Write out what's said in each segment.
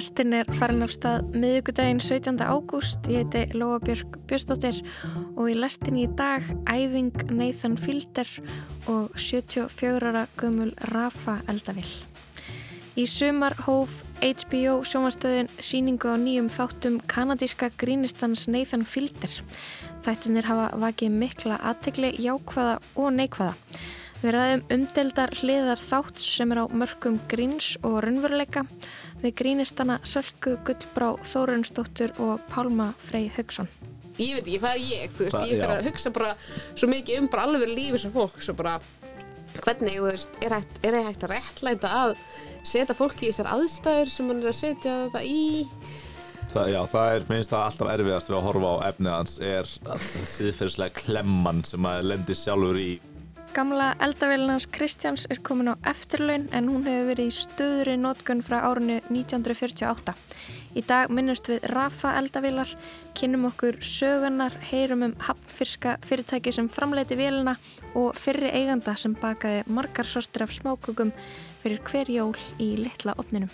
Lestin er farin af stað miðugudaginn 17. ágúst. Ég heiti Lóabjörg Björnsdóttir og í lestin í dag æfing Nathan Fielder og 74 ára gömul Rafa Eldavill. Í sumar hóf HBO sjómanstöðin síningu á nýjum þáttum kanadíska grínistans Nathan Fielder. Þættinir hafa vakið mikla aðtegli jákvæða og neikvæða. Við ræðum umdeldar hliðar þátts sem er á mörgum gríns og raunveruleika. Við grínistana Sölku Gullbrá Þórunsdóttur og Pálma Frey Haugsson. Ég veit ekki, það er ég, þú veist, Það- ég þarf að hugsa bara svo mikið um bara alveg lífið sem fólk, svo bara hvernig, þú veist, er hægt, er hægt að réttlæta að setja fólki í þessar aðstæður sem hann er að setja þetta í? Það, já, það er, minnst það alltaf erfiðast við að horfa á efnið hans er síðferðislega klemman sem maður lendir sjálfur í Gamla eldavélina hans Kristjáns er komin á eftirlaun en hún hefur verið í stöðuri nótgunn frá árinu 1948. Í dag minnumst við Rafa eldavélar, kynum okkur sögunar, heyrum um hafnfyrska fyrirtæki sem framleiti vélina og fyrri eiganda sem bakaði margar sortir af smákukum fyrir hver jól í litla opninum.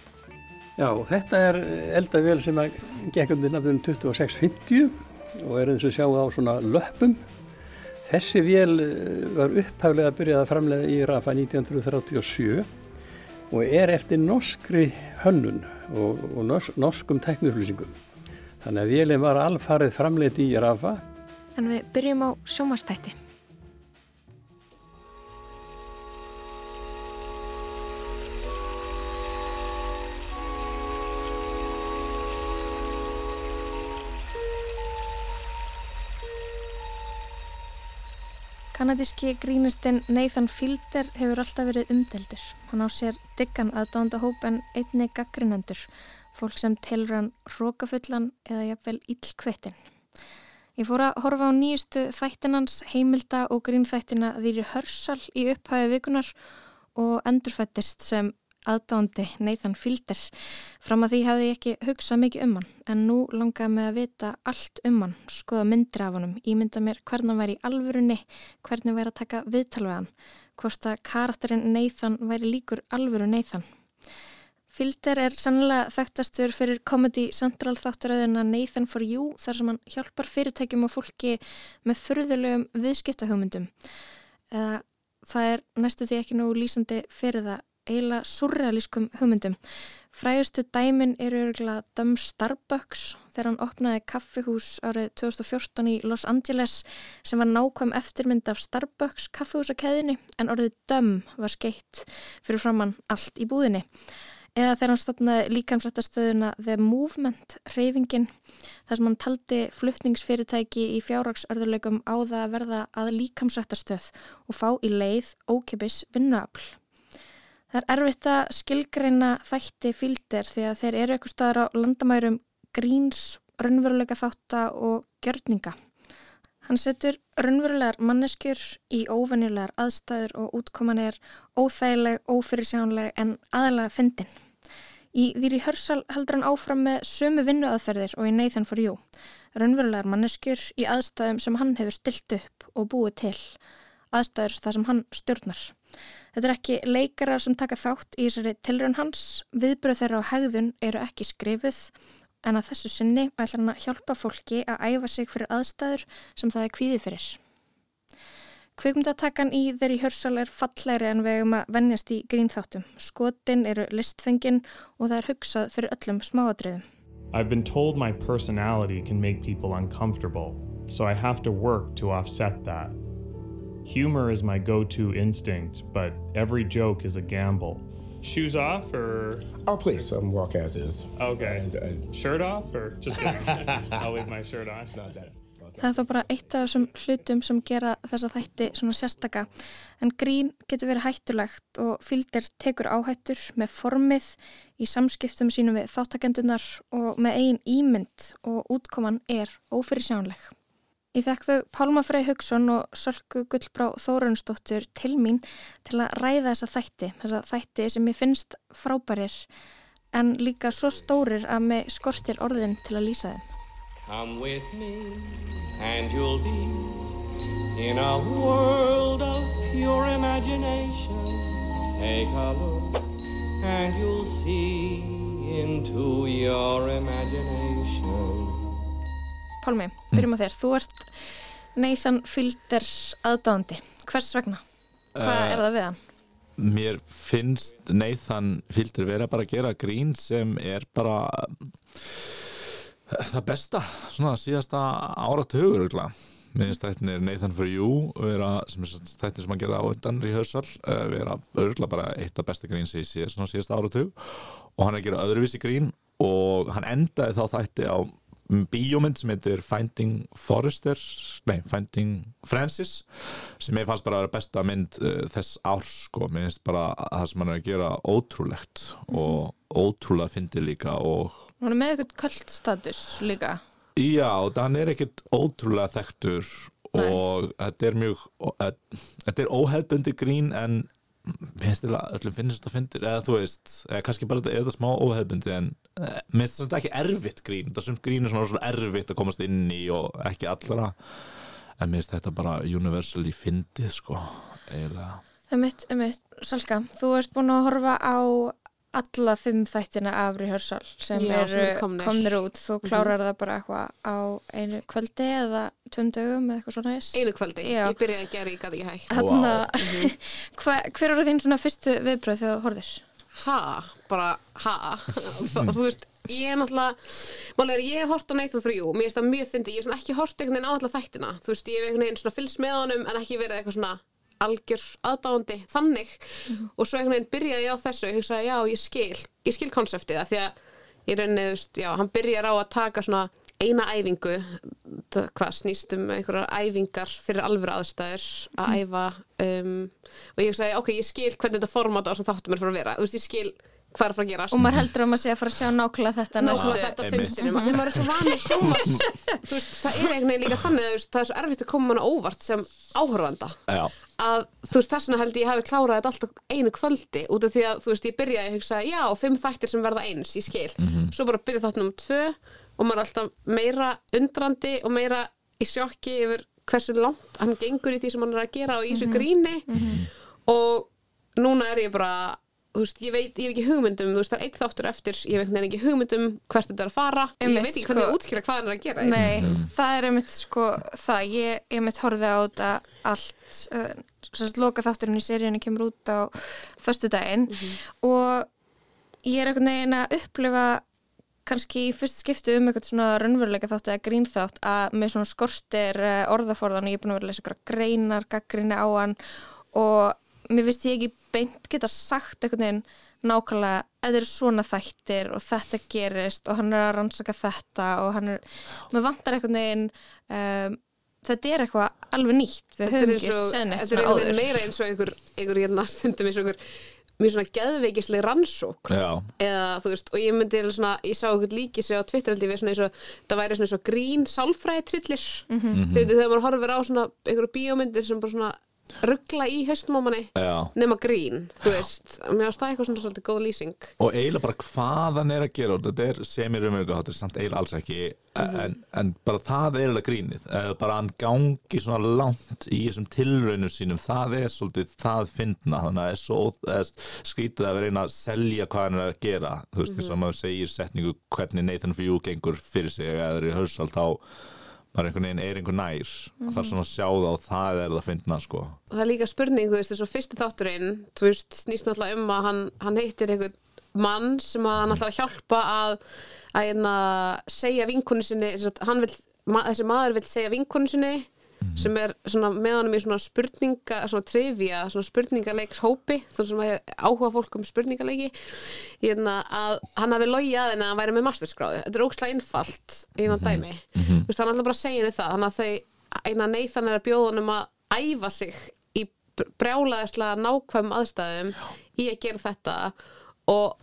Já, þetta er eldavél sem að gekk undir nafnum 2650 og er eins og sjá á svona löppum. Þessi vél eh, var upphæflega að byrja að framlega í Rafa 1937 og er eftir norskri hönnun og, og nors, norskum teknuflýsingum. Þannig að vélinn var alfarið framleitt í Rafa En við byrjum á sjómastætti. Kanadíski grínistinn Nathan Fielder hefur alltaf verið umdeldur. Hann á sér diggan aðdánda hóp en einni gaggrinendur, fólk sem telur hann rókafullan eða jafnvel illkvettin. Ég fór að horfa á nýjustu þættinans heimilda og grínþættina þýri hörsal í upphæfi vikunar og endurfættist sem aðdándi Nathan Fielder. Fram að því hafði ég ekki hugsað mikið um hann en nú langaði mig að vita allt um hann, skoða myndir af honum, ímynda mér hvernig hann væri í alvörunni, hvernig væri að taka viðtal við hann, hvort að karakterinn Nathan væri líkur alvöru Nathan. Fielder er sannlega þekktastur fyrir Comedy Central þáttaröðina Nathan for You þar sem hann hjálpar fyrirtækjum og fólki með furðulegum viðskiptahugmyndum. Það er næstu því ekki nógu lýsandi fyrir það eiginlega surrealískum hugmyndum. Frægustu dæmin eru örgulega Dömm Starbucks þegar hann opnaði kaffihús árið 2014 í Los Angeles sem var nákvæm eftirmynd af Starbucks kaffihúsakeðinni en orðið Dömm var skeitt fyrir framann allt í búðinni. Eða þegar hann stopnaði líkansrættastöðuna The Movement, hreyfingin, þar sem hann taldi fluttningsfyrirtæki í fjárraksörðuleikum á það að verða að líkamsrættastöð og fá í leið ókipis vinnuafl. Það er erfitt að skilgreina þætti fíldir því að þeir eru eitthvað staðar á landamærum gríns, raunveruleika þátta og gjörninga. Hann setur raunverulegar manneskjur í óvenjulegar aðstæður og útkoman er óþægileg, ófyrirsjánleg en aðalega fyndin. Í Þýri Hörsal heldur hann áfram með sömu vinnuaðferðir og í Nathan for You. Raunverulegar manneskjur í aðstæðum sem hann hefur stilt upp og búið til. Aðstæður þar sem hann stjórnar. Þetta er ekki leikarar sem taka þátt í þessari tilraun hans. Viðbröð þeirra á hegðun eru ekki skrifuð en að þessu sinni ætlar hann að hjálpa fólki að æfa sig fyrir aðstæður sem það er kvíðið fyrir. Kvikmyndatakan í þeirri hörsal er fallegri en við eigum að vennjast í grínþáttum. Skotin eru listfengin og það er hugsað fyrir öllum smáadröðum. I've been told my personality can make people uncomfortable, so I have to work to offset that. Humor is my go to instinct, but every joke is a gamble. Shoes off or. Oh, please, um, walk as is. Okay. And, and Shirt off or just kidding? I'll leave my shirt on. not that. Það er þá bara eitt af þessum hlutum sem gera þessa þætti svona sérstaka en grín getur verið hættulegt og fylgdir tekur áhættur með formið í samskiptum sínum við þáttakendunar og með eigin ímynd og útkoman er ófyrirsjánleg. Ég fekk þau Pálma Frey Haugsson og Sölku Gullbrá Þórunsdóttur til mín til að ræða þessa þætti, þessa þætti sem ég finnst frábærir en líka svo stórir að mig skortir orðin til að lýsa þeim. Come with me, and you'll be in a world of pure imagination. Take a look, and you'll see into your imagination. Pálmi, byrjum á þér. Þú ert Nathan Fielders aðdáðandi. Hvers vegna? Hvað Eh, er það við hann? Mér finnst Nathan Fielder vera bara að gera grín sem er bara það besta svona síðasta áratugur finnst þetta Nathan for you vera, sem er þetta sem hann gerði á undan rehearsal uh, vera örgulega bara eitt af besta grín sem ég sé svona síðasta áratug og hann er að gera öðruvísi grín og hann endaði þá þætti á bíómynd sem heitir Finding Forrester nei, Finding Francis sem ég fannst bara að vera besta mynd uh, þess árs sko, mér finnst bara að það sem hann er að gera ótrúlegt og ótrúlega fyndi líka og Hann er með eitthvað kvöldstatus líka. já, hann er ekkert ótrúlega þekktur og þetta er mjög þetta er óhefbundi grín en finnst þér að finnst þetta eða þú veist, eða kannski bara þetta er þetta smá óhefbundi en mér finnst þetta ekki erfitt grín þetta sem grín er svona, svona erfitt að komast inn í og ekki allra en mér finnst þetta bara universally fyndið sko, eiginlega Emitt, emitt, Salka, þú ert búin að horfa á alla fimm þættina af rehearsal sem Já, eru komnir. Mhm. komnir út. Þú klárar það bara eitthvað á einu kvöldi eða tveim dögum eða eitthvað svona þess. Einu kvöldi, Já. ég byrjaði að gera, ég gæti ekki hægt. Hva, hver eru þín svona fyrstu viðbröð þegar þú horfðir? Ha, bara ha? Og þú veist, ég er náttúrulega málega ég hef hort á Nathan for you. Mér finnst það mjög fyndi, ég hef ekki hort einhvern veginn á alla þættina. Þú veist, ég hef einhvern veginn svona fylgst með honum en ekki verið eitthvað svona algjör aðdáandi þannig. Og svo einhvern veginn byrjaði ég á þessu og ég hugsaði, já, ég skil ég skil konseptið það því að ég rauninni, þú veist, já, hann byrjar á að taka svona eina æfingu hvað snýst um einhverjar æfingar fyrir alvöru aðstæður að æfa um, og ég sagði, ok, ég skil hvernig þetta format á þessum þáttum er fyrir að vera. Þú veist, ég skil hvað er að fara að gerast. Og maður heldur að maður sé að fara að sjá nákvæmlega þetta nákvæmlega þetta Einmitt. fimm sinum að þeim maður er svo vanið sjómas þú veist, það er einhvern veginn líka þannig að það er svo erfitt að koma manna óvart sem áhörfanda já, að þú veist þess vegna held ég hafi klárað þetta alltaf einu kvöldi út af því að þú veist ég byrjaði að hugsa já, fimm þættir sem verða eins, ég skil. Svo bara byrja þáttunum tvö og maður er alltaf meira undrandi og meira í sjokki yfir hversu langt hann gengur í því sem hann er að gera og í þessu gríni. Og núna er ég bara þú veist, ég veit, ég hef ekki hugmyndum þú veist, það er eitt þáttur eftir, ég nefnir ekki hugmyndum hvert þetta er að fara, ég Einmitt, veit ekki hvernig sko. að útskýra hvað hann er að gera Nei, það er einmitt sko það, ég, ég einmitt horfið á þetta allt, uh, semst loka þátturinn í seríunni kemur út á föstudaginn og ég er einhvern veginn að upplifa kannski í fyrst skipti um eitthvað svona raunveruleika þátt eða grínþátt að með svona skortir uh, orðaforðan og ég er búin að vera að lesa ykkur greinar, gaggrinni á hann og mér finnst ég ekki beint geta sagt einhvern veginn nákvæmlega eða eru svona þættir og þetta gerist og hann er að rannsaka þetta og hann er, mér vantar einhvern veginn um, þetta er eitthvað alveg nýtt. Við Þetta er höfum ekki senn eitt þetta er áður. meira eins og einhver, einhver hérna og einhver mjög svona geðveikisleg rannsók eða þú veist, og ég myndi svona, ég sá einhvern líki sig á Twitter held ég við svona eins og, það væri svona eins og grín sálfræði trillir, mm -hmm. þegar maður horfir á svona einhverju bíómyndir sem bara svona ruggla í haustum á manni já. nema grín, þú veist. Mér ást það eitthvað svona svolítið góð lýsing. Og eiginlega bara hvað hann er að gera þetta? Er semir-raumögu þetta er samt eiginlega alls ekki. En, en bara það er eiginlega grínið. Bara hann gangi svona langt í þessum tilraunum sínum. Það er svolítið það fyndna. Þannig að það er svo skrítið að vera einn að selja hvað hann er að gera. Þú veist eins og maður segir setningu hvernig Nathan you gengur fyrir sig eða er í hörsal þá maður einhvern veginn er einhver nær. Og það er svona að sjá það og það er það fyndna sko. Það er líka spurning, þú veist, þess að fyrsti þátturinn þú veist, snýst náttúrulega um að hann, hann heitir einhvern mann sem að hann ætlar að hjálpa að að hérna segja vinkonu sinni hann vill, ma þessi maður vill segja vinkonu sinni sem er svona með honum í svona spurninga svona trivia, svona spurningaleiks hópi þú sem að áhuga fólk um spurningaleiki. Hérna að hann hafi logið að henni að hann væri með masterskráðu þetta er ókslega einfalt í hérna dæmi. Þú veist, hann ætla bara að segja henni það þannig að þau, eina Nathan er að bjóða honum að æfa sig í brjálaðislega nákvæm aðstæðum í að gera þetta. Og,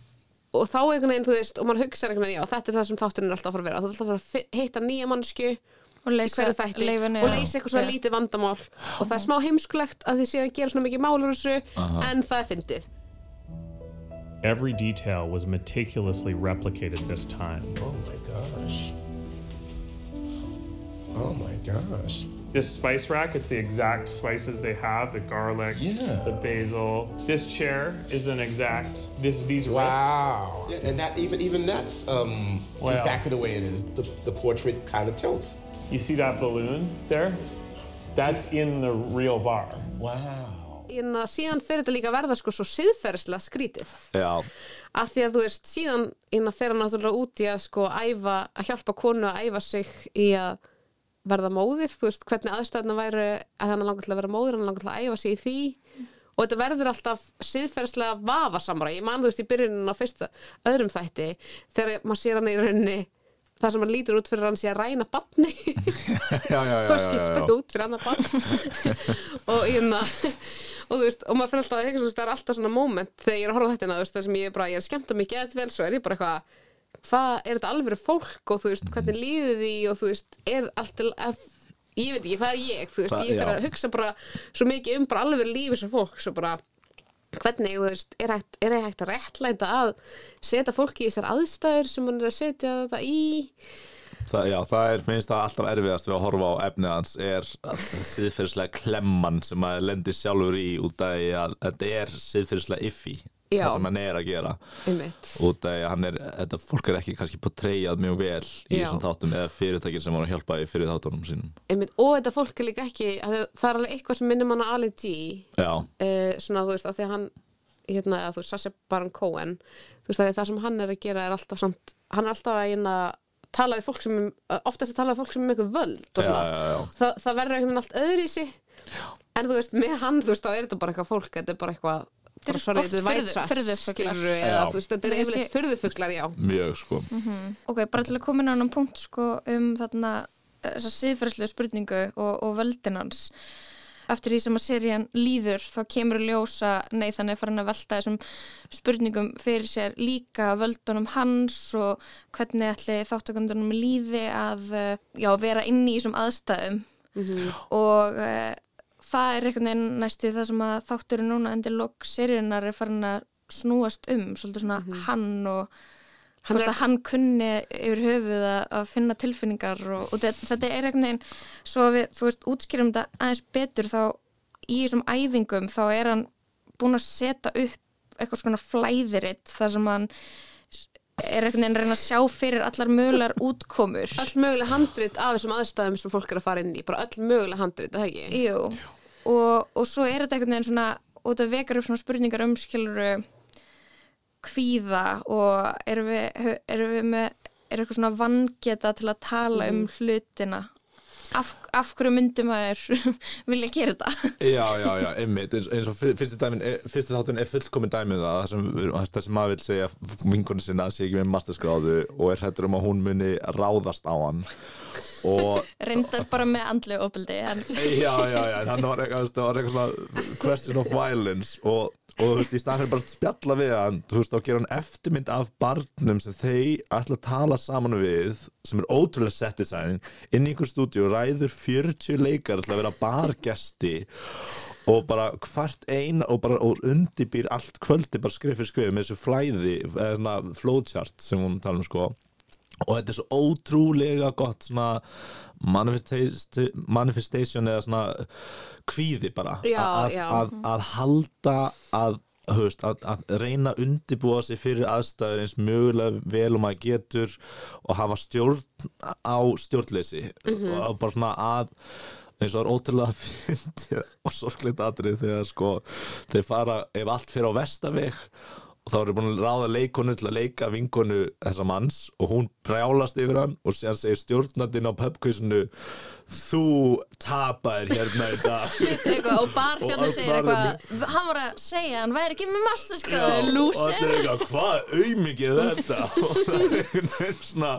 og þá einhvern veginn, þú veist, og maður hugsa einhvern veginn, já, þetta er það sem þátturinn er alltaf að fara að vera. Þú alltaf að fara að hitta nýja mannsku og leysa hverju og leysa eitthvað svona lítið vandamál og það er smá heimskulegt að þið séu að gera svona mikið málur þessu en það er fyndið Every detail was meticulously replicated this time. Oh my gosh. Oh my gosh. This spice rack, it's the exact spices they have, the garlic, Yeah. the basil. This chair is an exact, this, these ribs. Wow. Yeah, and that even even that's um, Wow. exactly the way it is. The, the portrait kind of tilts. You see that balloon there? That's in the real bar. Wow. Inna, síðan fer þetta líka að verða sko svo siðferðslega skrítið Já, af því að þú veist, síðan innan fer hann náttúrulega út í að sko æfa, að hjálpa konu að æfa sig í að verða móðir, þú veist, hvernig aðstæðna væru að hann langar til að vera móðir, hann langar til að æfa sig í því og þetta verður alltaf siðferðslega vafasamra, ég man þú veist í byrjunin á fyrsta, öðrum þætti þegar maður sér hann í rauninni það sem hann lítur út fyrir hann sé að ræna batni og skipta út fyrir annar barn? Og hérna og þú veist, og maður fyrir alltaf að veist, það er alltaf svona moment þegar ég er að horfa þetta, það sem ég er bara ég er skemmt að mikið eða vel, svo er ég bara eitthvað hvað, er þetta alveg fólk og þú veist, hvernig líður því og þú veist, er allt til að ég veit ekki, það er ég, þú veist, Það- ég fyrir að hugsa bara svo mikið um bara alveg lífið sem fólk, svo bara hvernig, þú veist, er hægt, er hægt að réttlæta að setja fólki í þessar aðstæður sem hann er að setja þetta í? Það, já, það er minnst það alltaf erfiðast við að horfa á efnið hans er síðferðislega klemman sem maður lendir sjálfur í út af að þetta er síðferðislega iffi Já. það sem hann er að gera. Út af að hann er, þetta fólk er ekki kannski portreyjað mjög vel í þessum þáttum eða fyrirtækin sem var að hjálpa í fyrir þáttunum sínum. Einmitt, og þetta fólk er líka ekki að það er alveg eitthvað sem minnir manna Ali G. Uh, svona þú veist að því að hann hérna, að þú Sasha Baron Cohen þú veist að það sem hann er að gera er alltaf samt, hann er alltaf að hérna, tala við fólk sem, oftast að tala við fólk sem er með eitthvað völd og svona. já, já. Það, það verður einhvern veginn allt öðru í sig en þú veist, með hann, þú veist, þá er þetta bara eitthvað fólk þetta er bara eitthvað bara, er trash, furðufuglar. skilurðu, eða þú veist, þetta er yfirleitt furðufuglar, já. Mjög sko. Ok, bara til að koma inn á hann punkt sko um þarna þessa siðferðslega spurningu og, og völdin hans. Eftir því sem að serían líður þá kemur að ljósa nei þannig er farin að velta þessum spurningum fyrir sér líka völdunum hans og hvernig ætli þáttakundunum líði að eh, já, vera inn í þessum aðstæðum. Og uh, það er einhvern veginn næstu það sem að þátturinn núna endur lok seríunar er farin að snúast um svolítið svona hann og Hann er- að hann kunni yfir höfuð að, að finna tilfinningar og, og þetta, þetta er einhvern veginn svo við, þú veist, útskýrum þetta aðeins betur þá í þessum æfingum þá er hann búin að setja upp eitthvað svona flæðiritt þar sem hann er einhvern veginn að reyna að sjá fyrir allar mögulegar útkomur. Öll möguleg handrit af þessum aðstæðum sem fólk er að fara inn í, bara öll möguleg handrit, það ekki? Jú, og, og svo er þetta einhvern veginn svona, og þetta vekar upp svona spurningar um skiluru kvíða og erum við, erum við með, er eitthvað svona vangeta til að tala um hlutina? Af, af hverju myndum maður vilja gera þetta? Já, já, já, einmitt, eins, eins og fyr- fyrsti, dæmin, er, fyrsti þátturinn er fullkomin dæmið það þar sem, þar sem maður vil segja vingunni sinna að sé ekki með masterskráðu og er hættur um að hún muni ráðast á hann. Og reyndar bara með andlu en já, já, já, en hann var eitthvað, það var eitthvað svona question of violence og, og þú veist, í staðan fyrir bara spjalla við hann þú veist, þá gera hann eftirmynd af barnum sem þeir ætla að tala saman við sem er ótrúlega settisæning inn í einhver stúdíu ræður 40 leikar til að vera bargesti og bara hvert ein og bara og undibýr allt kvöldi bara skrif fyrir skrif með þessu flæði eða svona flowchart sem hún tala um sko og þetta er svo ótrúlega gott svona manifestation, eða svona kvíði bara Já, að, já. Að, að halda að Höfst, að, að reyna að undibúa sig fyrir aðstæður eins mögulega vel og maður getur og hafa stjórn á stjórnleysi Mhm. og bara svona að eins og það er ótrúlega fyndið og sorgleitt atrið þegar sko þeir fara, ef allt fyrir á vestaveg og þá eru búin að ráða leikonu til að leika vinkonu þessa manns og hún brjálast yfir hann og sér segir stjórnandinn á pubquizinu þú tapar hérna í dag eitthvað, og barþjóðin Og segir eitthvað hann var að segja, hann væri ekki með Já, masterskráðu og allir eitthvað, hvað auðmikið þetta? Og það er svona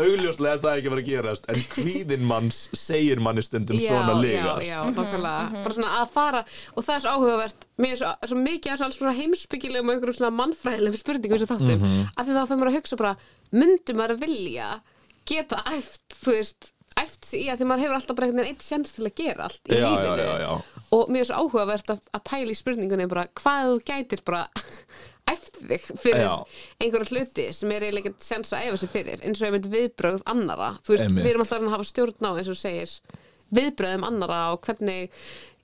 augljóslega er það ekki fara að gerast en kvíðin manns segir manni stundum svona liga Já, já, nákvæmlega. Bara svona að fara, og það er svo áhugavert. Mér er svo, svo mikið að svona, svona heimsbyggilegum og einhverjum svona mannfræðilegum spurningum sem þáttum, mm -hmm. af því þá fyrir maður að hugsa bara myndum maður að vilja geta æft, þú veist æft sig í að því maður hefur alltaf bara einhvern veginn eitt sjans til að gera allt í Já, já, lífinu. já, já. og mér er svo áhugavert að, að pæla í spurningunni bara hvað þú gætir bara æft þig fyrir Já. einhverja hluti sem er eiginlega ekkert sjans að æfa sig fyrir eins og einmitt viðbrögð annara þú veist, Einmitt. við erum alltaf að hafa stjórn á eins og segir viðbröðum annara og hvernig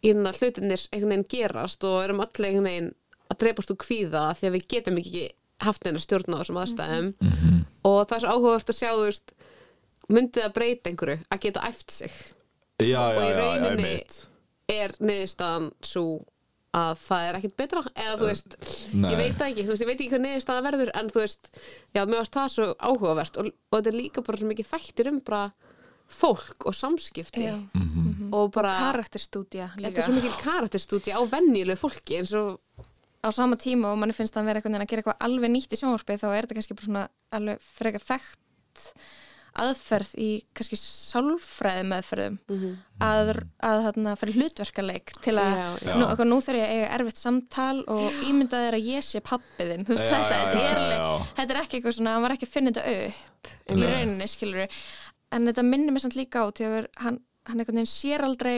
innan hlutinir einhvern veginn gerast og erum öll einhvern veginn að dreipast úr kvíða því að við getum ekki haft neina stjórn á þessum aðstæðum og það er svo áhugavert að sjá þú veist, myndið að breyta einhverju að geta æft sig já, já, og í já, já, rauninni einmitt. er niðurstaðan svo að það er ekkert betra eða þú veist, nei. ég veit það ekki þú veist, ég veit ekki hvað niðurstaðan verður en þú veist, já, mér varst það svo áhugavert og, og þetta er líka bara svo mikið þættir um bara fólk og samskipti Já. Mhm. og bara karakterstúdía þetta líka er svo mikið karakterstúdi á venjulegu fólki eins og á sama tíma og manni finnst það að vera veginn að gera eitthvað alveg nýtt í sjónvarpið þá er þetta kannski bara svona alveg frekar þekkt aðferð í kannski sálfræði meðferðum að, að þarna fyrir hlutverkaleik til að Já, nú, okkur, nú þarf ég að eiga erfitt samtal og ímyndað er að ég sé pappiðin þú veist Já, þetta, já, þetta, já, er já, alveg, já. þetta er ekki eitthvað svona hann var ekki að finna þetta upp í Nei. rauninni skilur en þetta minnir mér samt líka á því að ver- hann, hann einhvern veginn sér aldrei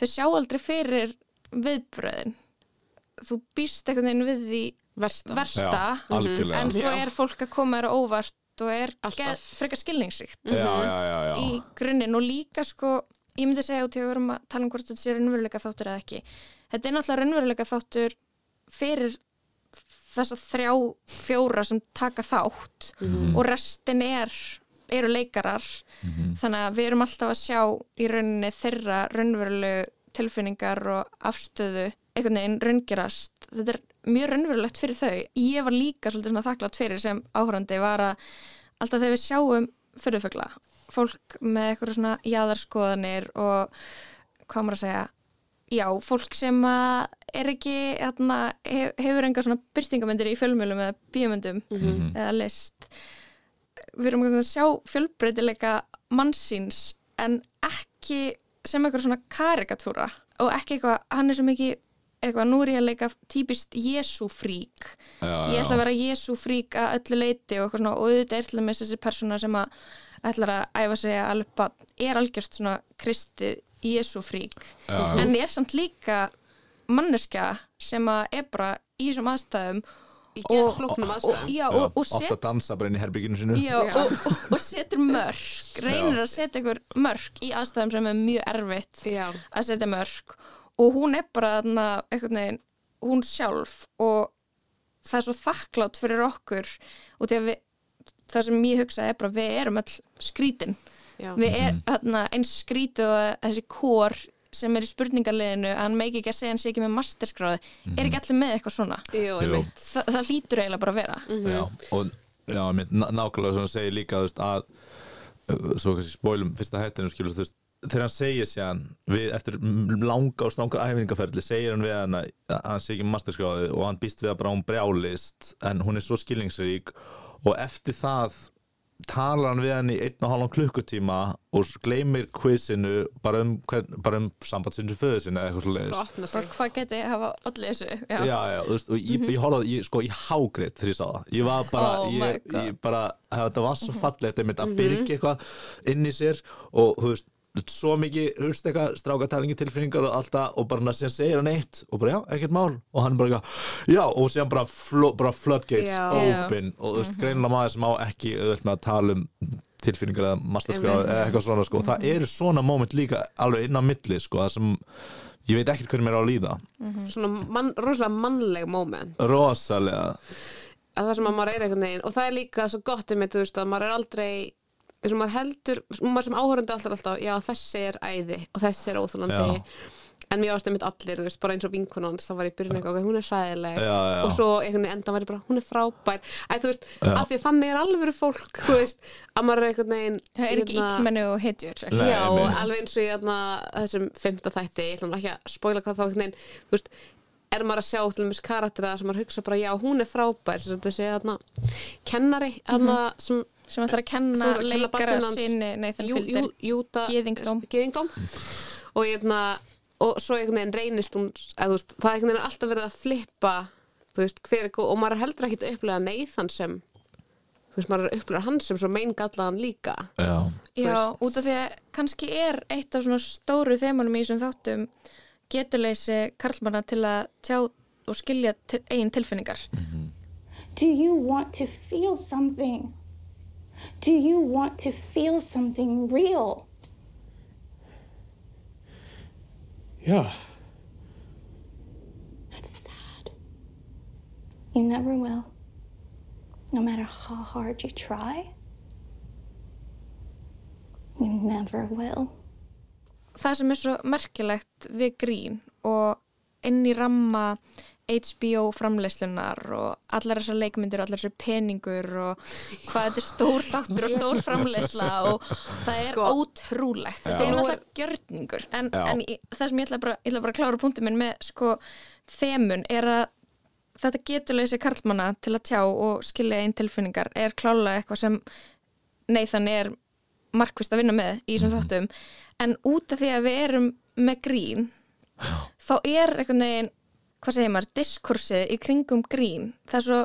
þau sjá aldrei fyrir viðbröðin þú býst einhvern veginn við því versta. versta. Já, en svo er fólk að koma þér á óvart og er frekar skilningsríkt. Já, já, já, já. í grunninn og líka sko ég myndi segja út í að við erum að tala um hvort þetta sé raunveruleika þáttur eða ekki. Þetta er náttúrulega raunveruleika þáttur fyrir þessa þrjá fjóra sem taka þátt og restin er eru leikarar. Þannig að við erum alltaf að sjá í rauninni þeirra raunverulegu tilfinningar og afstöðu einhvern veginn raungerast. Þetta er mjög raunverulegt fyrir þau. Ég var líka svolítið svona þakklátt fyrir sem áhörandi var að alltaf þegar við sjáum fyrirfugla, fólk með eitthvað svona jaðarskoðanir og hvað maður að segja já, fólk sem er ekki hérna, hef, hefur enga svona byrtingamyndir í fjölmjölum eða bíomöndum eða list. Við erum að sjá fjölbreytileika mannsins en ekki sem eitthvað svona karikatúra og ekki eitthvað, hann er svo mikið eitthvað, nú er ég að leika típist Jésu frík Já, ég ætla að vera Jésu frík að öllu leiti og eitthvað svona, og auðvitað er til dæmis þessi persóna sem að ætlar að æfa sig að bann, er algjörst svona kristið Jésu frík Já. en er samt líka manneskja sem að er bara í þessum aðstæðum og, aðstæðum. já, og, og, ofta set, dansa bara inn í herbygginu sinu já, og, og, og setur mörk. Reynir Já. að setja ykkur mörk í aðstæðum sem er mjög erfitt já, að setja mörk og hún er bara þarna, einhvern veginn, hún sjálf. Og það er svo þakklátt fyrir okkur og því að við, það sem ég hugsa er bara við erum all skrítin. Já. við er Mhm. þarna, eins skrítið og þessi kór sem er í spurningarliðinu að hann meiki ekki að segja hann sé ekki með masterskráði er ekki allir með eitthvað svona? Jú, Jú. Þa, það hlýtur eiginlega bara að vera. Já, og já, nákvæmlega sem hann segir líka þú veist, að svo kannski spólum fyrsta hættinu skilur þú veist þegar hann segir sér við eftir langa og strangar æfingaferli segir hann við hann að hann sé ekki masterskráði og hann býst við að bara hún brjálist en hún er svo skilningsrík og eftir það talar hann við hann í einn og halvan klukkutíma og gleymir quizinu bara um, hvern- bara um sambandsinu föðu sinni eða eitthvað og og sig. Hvað geti hafa allir þessu? Já. já, já, þú veist, og ég, ég horfði ég, sko, ég hágrið þegar ég sá það. Ég var bara, Oh ég, ég bara þetta var svo fallegt einmitt að byrja eitthvað inn í sér og þú veist svo mikið, veist eitthvað, strákatalingi tilfinningar og allt það og bara síðan segir hann eitt og bara já, ekkert mál. Og hann bara já, og síðan bara, flo, bara floodgates Já. open. Og þú veist, greinilega maður sem á ekki auðvitað með að tala um tilfinningar eða masterskráð eða eitthvað svona sko, og það eru svona moment líka alveg inn á milli sko, það sem ég veit ekkert hvernig mér á að líða. Svona mann, rosalega mannleg moment. Rosalega. Að það sem að maður er einhvern veginn og það er líka svo gott þú veist, að maður er aldrei eins og maður heldur, maður sem áhörandi alltaf alltaf, já þessi er æði og þessi er óþúlandi Já. en mér ást einmitt allir, þú veist, bara eins og vinkunans þá var ég byrjun eitthvað, hún er já. og svo einhvern veginn enda var ég bara, hún er frábær Æ, þú veist, Já. af því að þannig er alveg fólk, þú veist, að maður er einhvern veginn það er ekki hérna- illmenni og hetjur Nei, Já, einmitt. alveg eins og ég þarna, þessum fymta þætti, ég ætlum ekki að spóila hvað þá einhvern veginn, er maður að sjá til dæmis karaktera sem maður hugsa bara, já, hún er frábær, sem þetta sé þarna kennari, þarna sem sem ætlar að kenna Sem ætlar að kenna leikara sinni Nathan Jú- Fielder Jú- Júta Gyðingdóm. Gyðingdóm. og hérna og svo einhvern veginn reynist hún að, veist, það er einhvern veginn alltaf verið að flippa þú veist, hver er og maður er heldur ekki að upplega Nathan sem þú veist, maður er að upplega hann sem svo meingallaðan líka. Já, Já, út af því að kannski er eitt af svona stóru þemanum í þessum þáttum geturleysi karlmanna til að tjá og skilja til, eigin tilfinningar. Do you want to feel something? Do you want to feel something real? Yeah. That's sad. You never will. No matter how hard you try, you never will. það sem er svo merkilegt við grín og inn í ramma HBO framleyslunar og allar þessar leikmyndir og allar þessar peningur og hvað þetta er stór þáttur og stór framleysla og það er Sko. ótrúlegt. Þetta er náttúrulega gjörningur. En, en það sem ég ætla bara, ég ætla bara að klára punktum minn með sko þemun er að þetta geturleysi karlmanna til að tjá og skilja einn tilfinningar er klálega eitthvað sem Nathan er markvist að vinna með í þessum þáttum. En út af því að við erum með grín þá er einhvern veginn hvað segir maður, diskursið í kringum grín. Það er svo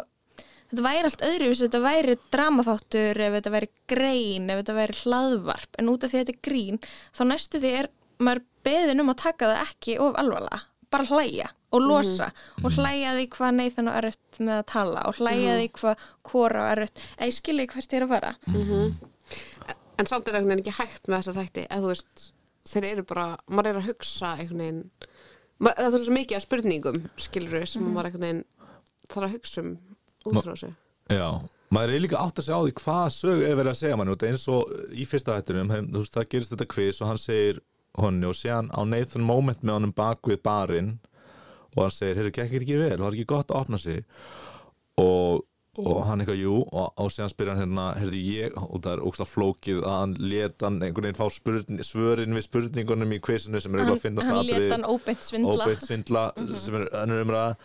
þetta væri allt öðruvis, þetta væri dramaþáttur ef þetta væri grein, ef þetta væri hlaðvarp. En út af því að þetta er grín þá næstu því er maður beðin um að taka það ekki of alvarlega, bara hlæja og losa og hlæja því hvað Nathan og erfitt með að tala og hlæja því hvað Kora og erfitt, eða ég skilji hvert er að fara. En samt er veginn ekki hægt með þessa þætti eða þú veist, þeir eru bara maður er að hugsa einhvern veginn það er svo mikið af spurningum skilur sem maður einhvern veginn þarf að hugsa um út frá þessu. Já, maður er líka átt að segja á því hvað sög er verið að segja mann út. Eins og í fyrsta hættunum, þú veist, það gerist þetta quiz og hann segir honni og séðan á Nathan moment með honum bak við barinn og hann segir, heyrðu, gekk ekki vel, var ekki gott að opna sig? Og, og hann eitthvað, jú og, og séðan spyr hann hérna, heyrðu ég og það er ógst flókið að hann let hann einhvern veginn fá spurning, svörin við spurningunum í quizinu sem er hann, að finnast hann leta hann óbeint svindla. Óbeitt svindla sem er önnur umræða.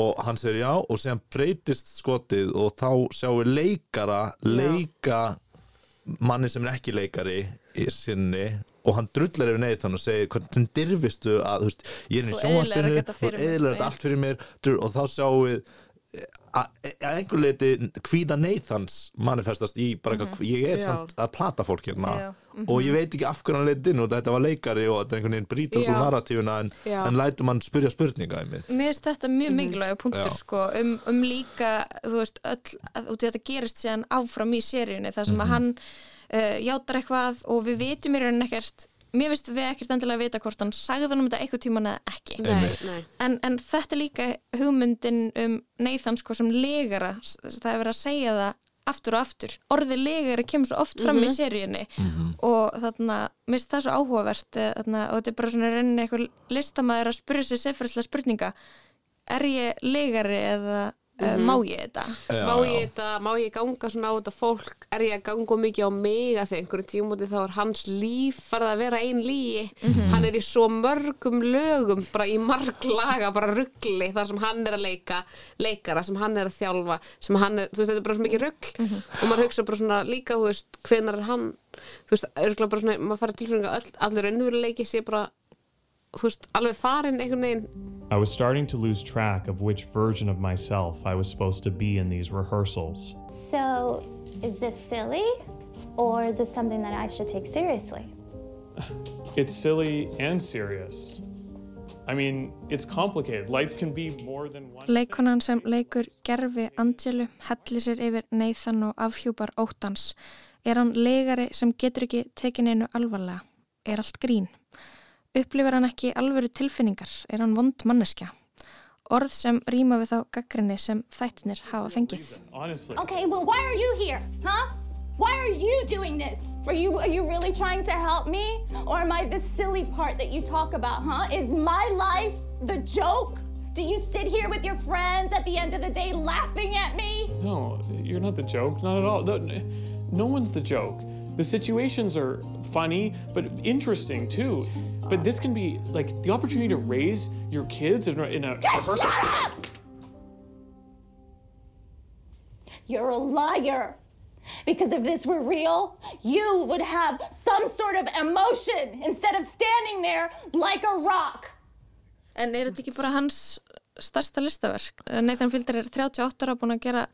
Og hann segir já og síðan breytist skotið og þá sjáum við leikara leika manni sem er ekki leikari í sinni og hann drullar yfir neyð þannig og segir hvernig dirfistu að veist, ég er í sjónvarpinu og eðlar þetta allt fyrir mér og þá sjáum við að að einhver leiti hvíða neyðans manifestast í bara eitthvað, ég er Já. samt að plata fólk hérna. Já, og ég veit ekki af hverju hann leiti inn og þetta var leikari og þetta er einhvern veginn brýtur út úr narratífuna en, en lætur mann spyrja spurninga í mitt Mér finnst þetta mjög mikilvæg punktur Já. sko, um, um líka, þú veist, öll, að, út í þetta gerist síðan áfram í seríunni þar sem Mhm. að hann uh, játar eitthvað og við vitum í rauninni ekkert, mér finnst við ekkert endilega að vita hvort hann sagði hann um þetta eitthvað tíman eða ekki. nei, nei. En, en þetta er líka hugmyndin um Nathan sko sem legara, það er verið að segja það aftur og aftur. Orðið legari kemur svo oft fram í seríunni. Og þarna, mér finnst það svo áhugavert eh, þarna, og þetta er bara svona rauninni eitthvað listamæður að spyrja sér sefræslega spurninga. Er ég legari eða uh, má ég þetta? Já, má ég þetta, má ég ganga svona á þetta fólk? Er ég að ganga mikið á mig? Að því einhverju tímúti þá er hans líf farið að vera ein líi hann er í svo mörgum lögum bara í marg laga, bara ruggli þar sem hann er að leika leikara sem hann er að þjálfa sem hann er, þú veist, þetta er bara svo mikið rugg og maður hugsa bara svona líka, þú veist, hvenar er hann þú veist, örgulega bara svona maður farið tilfæringa öll, allir önnveruleiki sé bara þú veist, alveg farin einhvern veginn I was starting to lose track of which version of myself I was supposed to be in these rehearsals. So, is this silly or is this something that I should take seriously? It's silly and serious. I mean, it's complicated. Life can be more than one. Leikonan sem leikur gerfi Angelu hellir sér yfir Nathan og afhjúpar óttans. Er hann legari sem getur ekki tekin einu alvarlega? Er allt grín? Upplifir hann ekki alvöru tilfinningar? Er hann vond manneskja? Orð sem rýma við þá gaggrinni sem þættinir hafa fengið. Honestly. Okay, well, why are you here, huh? Why are you doing this? Are you are you really trying to help me, or am I the silly part that you talk about, huh? Is my life the joke? Do you sit here with your friends at the end of the day laughing at me? No, you're not the joke. Not at all. No, no one's the joke. The situations are funny, but interesting too. But this can be like the opportunity to raise your kids in a, in a rehearsal. Shut up! You're a liar. Because if this were real, you would have some sort of emotion instead of standing there like a rock. En er þetta ekki bara hans stærsta listaverk? Nathan Fielder er 38 ára búin að gera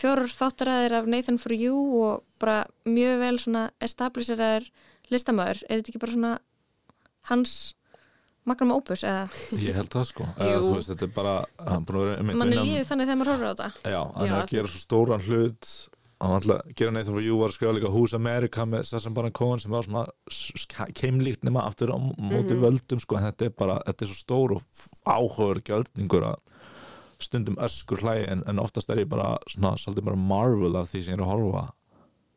fjórar þáttaræðir af Nathan for You og bara mjög vel svona establisheraður listamæður. Er þetta ekki bara svona hans magnum opus eða Ég held það sko Eða, veist, þetta er bara hann er búin að vera einmitt manni vinna- líður þannig þegar maður horfir á þetta? Já, hann er að gera svo stóran hlut hann alltaf að gera Nathan for You var að skrifa líka Who's America með Sassam Baron Cohen sem var svona keimlíkt nema aftur á móti Mhm. völdum sko en þetta er bara, þetta er svo stór og áhugaður gjörningur að stundum öskur hlægi en, en oftast er ég bara svona svolítið bara marvel af því sem ég er að horfa.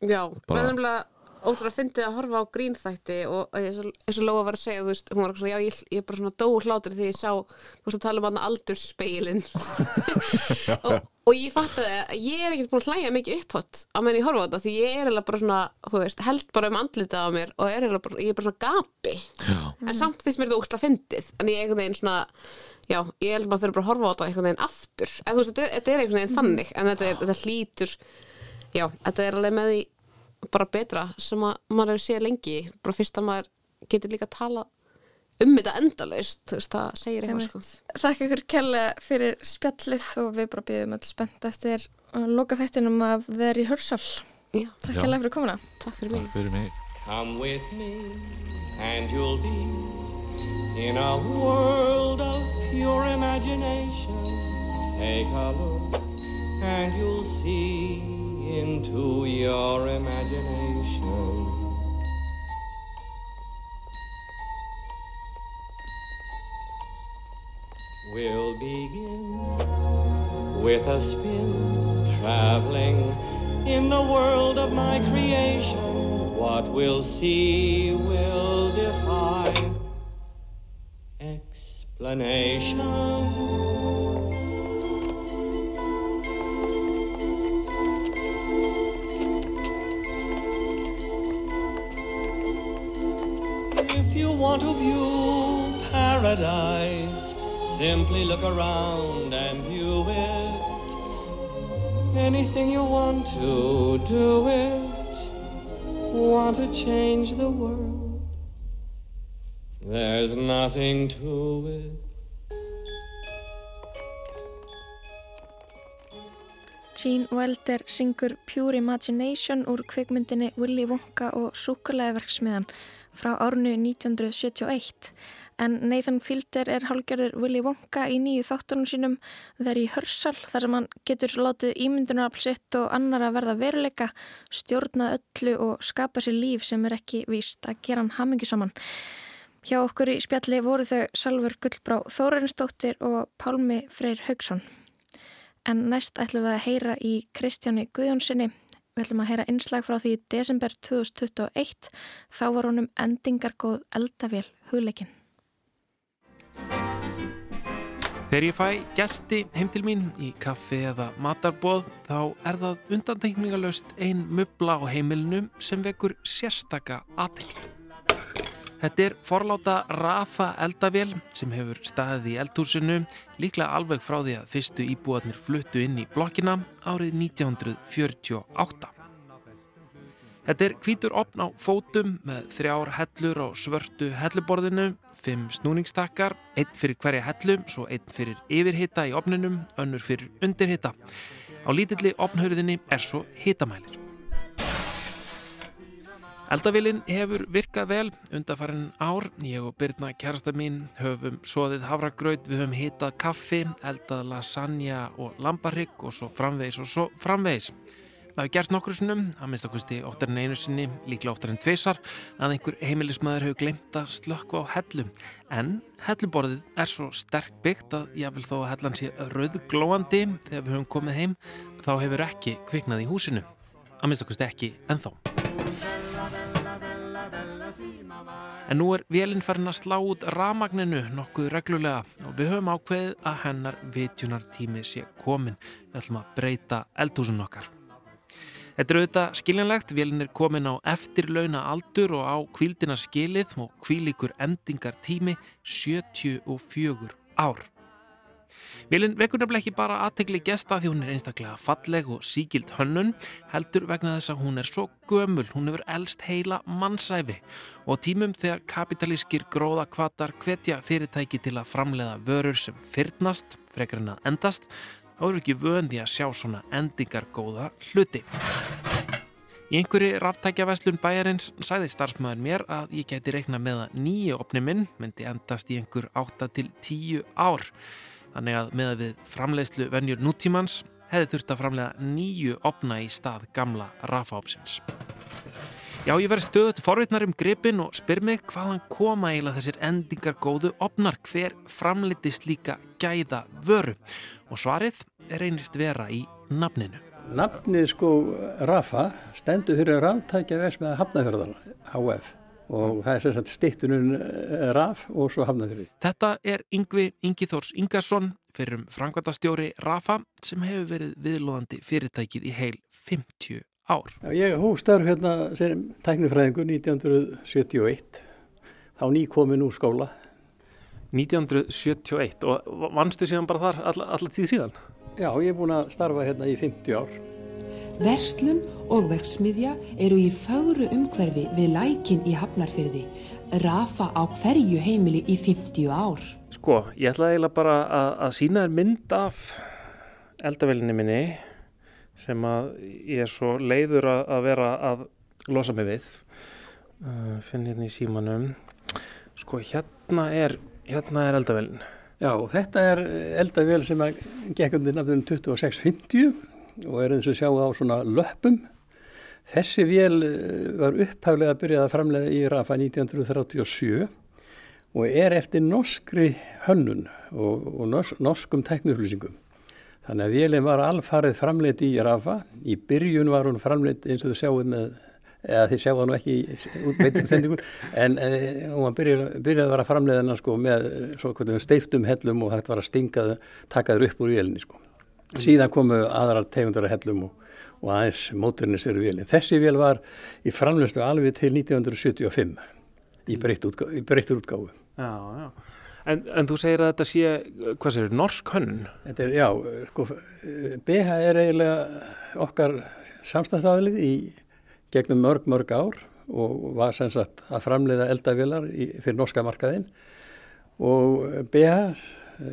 Já, það er nefnilega ótrúlega fyndið að horfa á grínþætti og eins og, Lóa var að segja, þú veist, hún var svona, já, ég, ég er bara svona dóur hlátur því ég sá, þú veist að tala um hann aldurspeilin og, og ég fattaði að ég er ekkert búin að hlæja mikið upphátt á menn ég horfa á þetta því ég er eiginlega bara svona, þú veist, held bara um andlitað á mér og er bara, ég er bara svona gapi. Já. en samt finnst mér þetta ógstlega fyndið en ég einhvern veginn svona já, ég held maður þurfa bara að horfa á þetta einhvern veginn aftur. En þú veist, þetta er, þetta er einhvern veginn þannig en þetta, er, þetta hlýtur já, þetta er alveg með því bara betra sem að maður hefur séð lengi bara fyrst að maður getur líka að tala um þetta endalaust þú veist, það segir eitthvað sko. Þakka ykkur kærlega fyrir spjallið og við bara býðum öll spennt eftir að loka þættinum af The Rehearsal. Já. Takk Já. kærlega fyrir komuna. Takk fyrir mig. Takk fyrir mig Come with me, and you'll be in a world of pure imagination. Take a look, and you'll see into your imagination. We'll begin with a spin, traveling in the world of my creation. What we'll see will defy explanation. If you want to view paradise, simply look around and view it. Anything you want to do it. Want to change the world. There's nothing to it. Gene Wilder syngur Pure Imagination úr kvikmyndinni Willy Wonka og Súkulæðiverksmiðan frá árnu 1971 en Nathan Fielder er hálgerður Willy Wonka í nýju þáttunum sínum þar í hörsal þar sem hann getur látið ímyndunarafl sitt og annar að verða veruleika, stjórnað öllu og skapa sér líf sem er ekki víst að gera hann hamingu saman. Hjá okkur í spjalli voru þau Salfur Gullbrá Þórarinsdóttir og Pálmi Freyr Haugsson. En næst ætlum við að heyra í Kristjáni Guðjónssoni. Við ætlum að heyra innslag frá því í desember 2021. Þá var honum endingargóð eldavél hugleikin. Þegar ég fæ gesti heim til mín í kaffi eða matarboð þá er það undantekningalöst ein mubla á heimilinu sem vekur sérstaka aðtekli. Þetta er forláta Rafa eldavél sem hefur staðið í eldhúsinu líklega alveg frá því að fyrstu íbúarnir fluttu inn í blokkina árið 1948. Þetta er hvítur opn á fótum með þrjár hellur á svörtu helluborðinu, fimm snúningstakkar, einn fyrir hverja hellu, svo einn fyrir yfirhita í opninum, önnur fyrir undirhita. Á lítilli opnhörðinni er svo hitamælir. Eldavélinn hefur virkað vel undarfærin ár. Ég og Birna kærasta mín höfum soðið havragraut, við höfum hitað kaffi, eldað lasagna og lambarygg og svo framvegis og svo framvegis. Það hefur gerst nokkru sinnum, að minnst okkursti oftar en einu sinni, líklega oftar en tveisar, að einhver heimilismæður hefur glemt að slökka á hellum. En helluborðið er svo sterk byggt að jáfnvel þó að hellan sé rauðglóandi þegar við höfum komið heim, þá hefur ekki kviknað í húsinu. Að minnst okkursti ekki ennþá. En nú er vélinn farin að slá út ramagninu nokkuð reglulega og við höfum ákveðið að hennar vitjunartími sé komin. Við ætlum að breyta eldhúsun okkar. Þetta er auðvitað skiljanlegt, vélinn er komin á eftirlauna aldur og á kvíldina skilið og kvílíkur endingar tími 74 ár. Vélinn vekur nefnilega ekki bara aðtegli gesta því hún er einstaklega falleg og síkild hönnun, heldur vegna þess að hún er svo gömul, hún hefur elst heila mannsæfi og tímum þegar kapitalískir gróðakvatar hvetja fyrirtæki til að framleiða vörur sem fyrnast, frekar en að endast, þá eru ekki vöndi að sjá svona endingar góða hluti. Í einhverju ráftækjaveslun bæjarins sæði starfsmæður mér að ég geti reikna með að nýju opni minn myndi endast í einhver 8 til 10 ár. Þannig að með að við framleiðslu venjur nútímans hefði þurft að framlega nýju opna í stað gamla rafaopsins. Já, ég verði stöðut forvitnar um gripin og spyr mig hvaðan koma eiginlega þessir endingar góðu opnar hver framlitist líka gæða vöru og svarið er einist vera í nafninu. Nafnið sko Rafa stendur fyrir ráttækja versmiða Hafnafjörðar, HF og það er sagt stittunum Raf og svo Hafnafjörði. Þetta er Yngvi Ingiþórs Ingarsson fyrir um frangvandastjóri Rafa sem hefur verið viðlóðandi fyrirtækið í heil 50 ár. Já, ég hóf starf hérna sem tæknifræðingur 1971, þá ný komin úr skóla. 1971 og vannstu síðan bara þar alla, alla tíð síðan? Já, ég er búin að starfa hérna í 50 ár. Verslun og verksmiðja eru í fagru umhverfi við lækin í Hafnarfyrði. Rafa á hverju heimili í 50 ár. Sko, ég ætlaði eiginlega bara að, að sína þér mynd af eldavelinni minni sem að ég er svo leiður að, vera að losa mig við. Uh, finn hérna í símanum. Sko, hérna er, hérna er eldavelin. Já, þetta er eldavél sem að undir nafnum 2650 og er eins og sjá á svona löppum. Þessi vél var upphæflega að byrja að framlega í Rafa 1937 og er eftir norskri hönnun og, og nors, norskum teknuflýsingum. Þannig að vélinn var alfarið framleitt í Rafa. Í byrjun var hún framleitt eins og þau sjáum með eða þið sjáu það nú ekki í útveitinsendingu en e, hún byrjaði byrjað að vera framleiðina sko, með steiftum hellum og hægt var að stinga takaður upp úr vélinni sko. síðan komu aðrar tegundara hellum og, og aðeins móturnisir vélinn þessi vél var í framleiðstu alveg til 1975 í breyttur útgáfu Já, já En, en þú segir að þetta sé, hvað segir, norsk hönnun? Þetta er, já, sko, BH er eiginlega okkar samstagsaðlið í gegnum mörg, mörg ár og var sem sagt að framleiða eldavilar fyrir norska markaðinn og BH,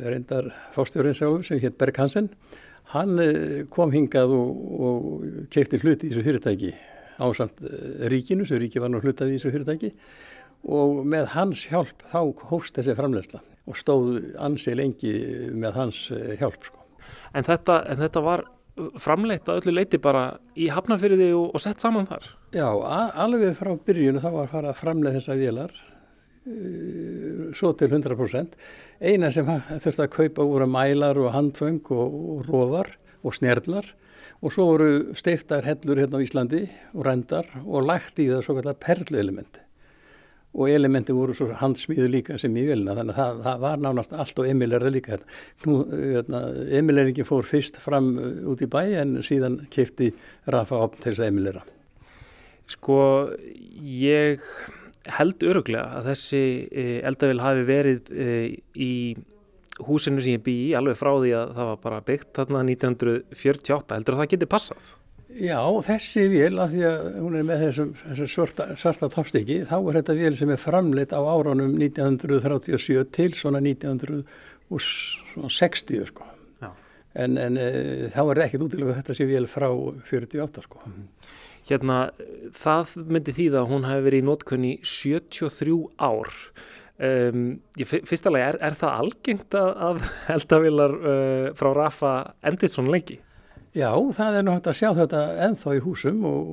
reyndar fórstjórinn sjálfur sem hétt Berg Hansen, hann kom hingað og, og keipti hluti í þessu fyrirtæki ásamt ríkinu, sem ríki var nú hlutað í þessu fyrirtæki og með hans hjálp þá hóst þessi framlegsla og stóð ansi lengi með hans hjálp. Sko. En, þetta, en þetta var framleitt að öllu leiti bara í hafnafyrði og, og sett saman þar? Já, alveg frá byrjunu þá var farið að framleið þessa vélar uh, svo til 100%. Eina sem þurfti að kaupa voru mælar og handföng og, og róðar og snerlar og svo voru steiftar hellur hérna á Íslandi og rendar og lagt í það svo kallar perluelementi og elementi voru svo handsmíðu líka sem í vilna þannig að það, það var nánast allt og emilerða líka. Nú, hérna, emileringi fór fyrst fram út í bæ en síðan kefti Rafa opn til þess að emilera Sko ég held öruglega að þessi eldavél hafi verið í húsinu sem ég bý í alveg frá því að það var bara byggt þarna 1948 heldur að það geti passað Já, þessi vél, af því að hún er með þessum, þessum svarta, toppstykki, þá er þetta vél sem er framleitt á áránum 1937 til svona 1960 sko. En, en e, þá er þetta ekkert útilega þetta sé vél frá 48 sko. Hérna, það myndi því að hún hefði verið í nótkunni 73 ár. Um, fyrsta lagi, er, er það algengt að eldavilar uh, frá Rafa endist svona lengi? Já, það er náttúrulega að sjá þetta enþá í húsum og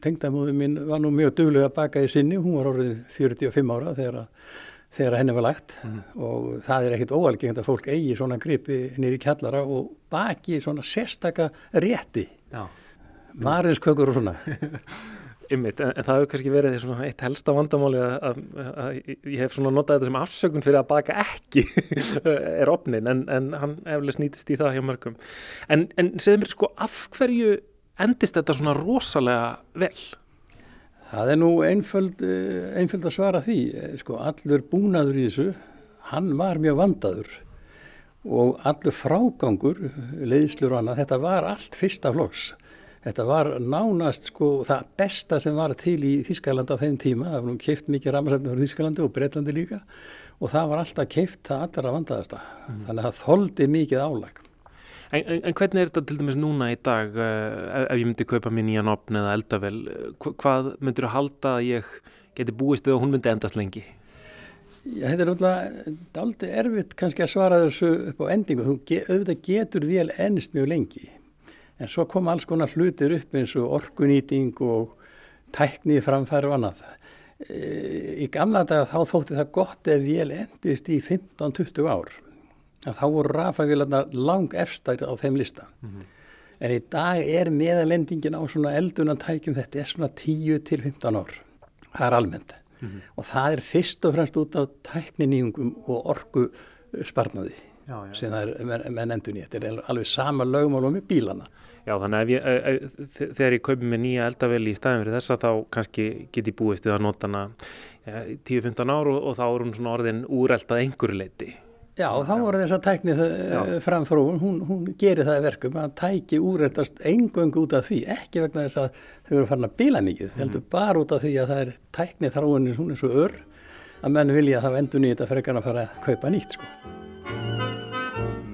tengdamóðu mín var nú mjög duglega að baka í sinni, hún var orðið 45 ára þegar, þegar henni var lagt mm. og það er ekkit óalgengt að fólk eigi svona gripi nýri kjallara og baki svona sérstaka rétti, marinskökur og svona. Ymmit, en, en það hefur kannski verið svona eitt helsta vandamáli að, ég hef notað þetta sem afsökun fyrir að baka ekki er opnin, en, en hann eflega snýtist í það hjá mörgum. En, en segð mér sko, af hverju endist þetta svona rosalega vel? Það er nú einföld, einföld að svara því, sko, allur búnaður í þessu, hann var mjög vandaður og allur frágangur, leiðslur og annað, þetta var allt fyrsta flokks. Þetta var nánast sko það besta sem var til í Þískalandi á þeim tíma. Það var nú keift mikið ramarsefni frá Þískalandi og Breitlandi líka og það var alltaf keift það allra vandaðasta. Mm. Þannig að það þóldi mikið álag. En, en, en hvernig er þetta til dæmis núna í dag ef, ef ég myndi kaupa mér nýjan opn eða eldavel? Hvað myndur þú halda að ég geti búist eða hún myndi endast lengi? Já, þetta er náttúrulega dálítið erfitt kannski að svara þessu upp á endingu. Þú auðvitað getur vel ennist mjög lengi. En svo kom alls konar hlutir upp eins og orkunýting og tæknið framfæri og annað. E, í gamla daga þá þótti það gott ef vel endist í 15-20 ár. En þá voru rafavílarna lang efstæri á þeim lista. Mm -hmm. En í dag er meðalendingin á svona eldunantækjum þetta er svona 10-15 ár. Það er almennt mm -hmm. og það er fyrst og fremst út af tækninýjungum og orgu sparnaði já, já. sem það er menn, endur nýtt. Þetta er alveg sama lögumálum með bílana. Já, þannig að ég, þegar ég kaupi með nýja eldaveli í staðin fyrir þessa þá kannski get ég búist við að nota hana 10-15 ár og, og þá er hún svona orðin úreldað einhverju leiti. Já, þá voru þess að tækni framfrúin, hún, hún gerir það verkum að tæki úrættast engöngu út af því, ekki vegna þess að þau eru farin að bila mikið, mm. heldur bara út af því að það er tækni þráunin, hún er svo ör að menn vilja að það vendur nýtt að frekar að fara að kaupa nýtt sko.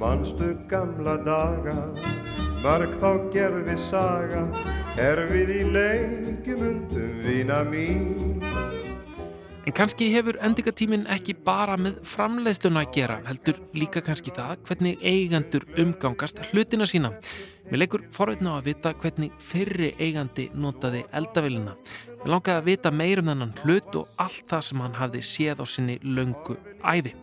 Manstu gamla daga, marg þá gerði saga, er við í leikjum undum vina mín. En kannski hefur endingatíminn ekki bara með framleiðsluna að gera, heldur líka kannski það hvernig eigandur umgangast hlutina sína. Mér leikur forveitna á að vita hvernig fyrri eigandi notaði eldavilina. Mér langaði að vita meir um þennan hlut og allt það sem hann hafði séð á sinni löngu æfi.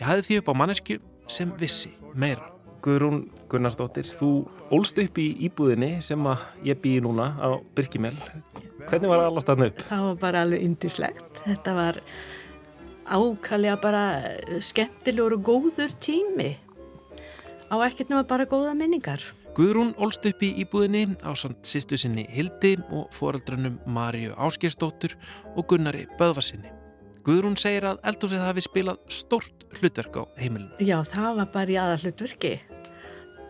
Ég hafði því upp á mannesku sem vissi meira. Guðrún Gunnarsdóttir, þú ólst upp í íbúðinni sem ég býði núna á Birkimel. Hvernig var allast þarna upp? Það var bara alveg indislegt. Þetta var ákallega bara skemmtilegur og góður tími. Á ekkert nema bara góða minningar. Guðrún ólst upp í íbúðinni á samt sýstu sinni Hildi og foreldrunum Marju Áskjörsdóttur og Gunnari Böðvarsinni. Guðrún segir að eldhúsið hafi spilað stort hlutverk á heimilinu. Já, það var bara í aða hlutverki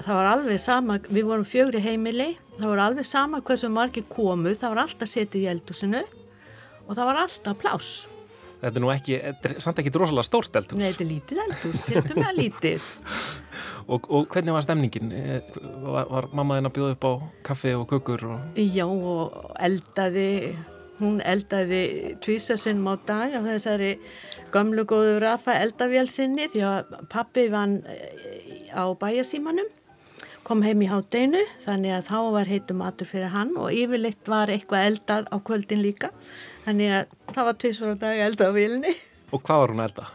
það var alveg sama, við vorum fjögri heimili, það var alveg sama hversu margir komu, það var alltaf setið í eldhúsinu og það var alltaf pláss. Þetta er nú ekki, er samt ekki drosalega stórt eldhús. Nei, þetta er lítið eldhús, þetta er með lítið. og, og hvernig var stemningin? Var, var mamma þinn að bjóða upp á kaffi og kökur? Og... Já, og eldaði, hún eldaði tvísasinn á dag af þessari gamlu góðu Rafa eldavélsinni því að pappi vann eh, á bæjasímanum kom heim í hátdeinu þannig að þá var heitum matur fyrir hann og yfirleitt var eitthvað eldað á kvöldin líka þannig að það var tvísvara dag eldað á vilni. Og hvað var hún eldað?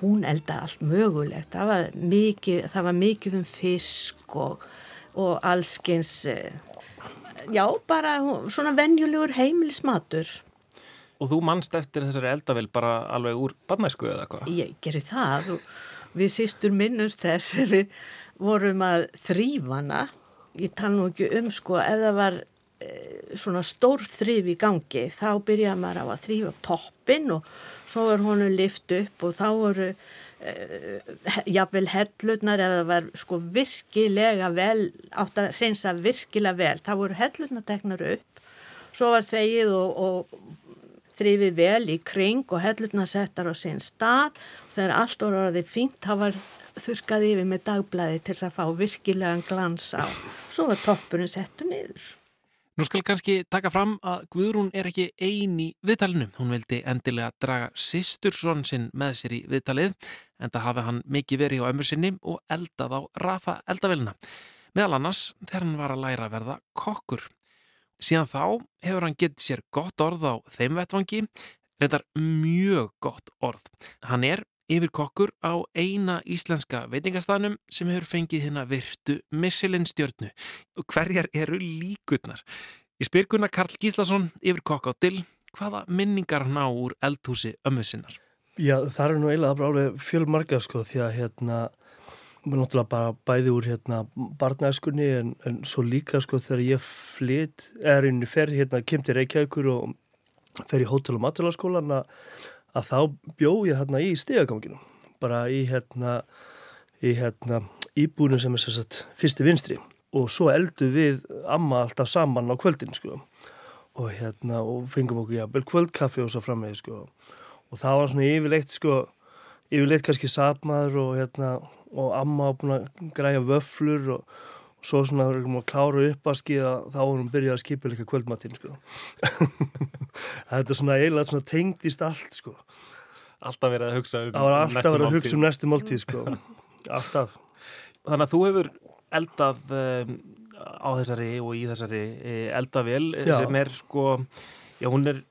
Hún eldaði allt mögulegt, það var mikið, það var mikið um fisk og, og allskins, eh, já bara svona venjulegur heimilismatur. Og þú mannst eftir þessari eldavill bara alveg úr barnæsku eða hvað? Ég gerir það og við sístur minnumst þess við vorum að þrýfana ég tala nú ekki um sko ef það var e, svona stór þrýf í gangi þá byrjaði maður á að þrýfa toppin og svo var honu lift upp og þá voru e, jafnvel hellurnar ef það var sko virkilega vel átt að hreinsa virkilega vel þá voru hellurnar teknar upp. Svo var þegið og, og þrýfið vel í kring og hellurnar settar á sinn stað þegar allt voru orðið fínt þá var þurkaði yfir með dagblæði til að fá virkilegan glans á. Svo var toppurinn settu niður. Nú skal kannski taka fram að Guðrún er ekki eini viðtalinu. Hún vildi endilega draga sýstursson sinn með sér í viðtalið en það hafi hann mikið verið á ömur sinni og eldað á Rafa eldavelina. Meðal annars þegar hann var að læra að verða kokkur. Síðan þá hefur hann gett sér gott orð á þeim vettvangi, reyndar mjög gott orð. Hann er yfirkokkur á eina íslenska veitingastafnum sem hefur fengið hérna virtu Michelin stjörnu. Hverjar eru líkurnar? Ég spyr Gunnar Karl Gíslason yfirkokk á Dill hvaða minningar ná úr eldhúsi ömmusinnar? Já, það er nú eiginlega alveg fjölmarga sko því að hérna náttúrulega bara bæði úr hérna barnæskunni en, en svo líka sko þegar ég flytt, er einni fer hérna, kem til Reykjavíkur og fer í hótel og matalaskólan að að þá bjó ég hérna í stegaganginu bara í hérna í hérna íbúinu sem er sérstætt fyrsti vinstri. Og svo eldu við amma alltaf saman á kvöldin sko. Og hérna og fengum okkur jafnvel kvöldkaffi og svo frammeði sko. Og það var svona yfirleitt sko yfirleitt kannski sapmaður og hérna og amma á búin að græja vöflur og og svo svona við að klára upp að skýða þá vorum við byrjað að skipa líka kvöldmatinn sko. þetta er svona eiginlega svona tengdist allt sko alltaf verið að hugsa um Það var alltaf verið að máltíð. hugsa um næstu máltíð sko. Alltaf. Þannig að þú hefur eldað um, á þessari og í þessari e, eldavél sem er sko, já hún er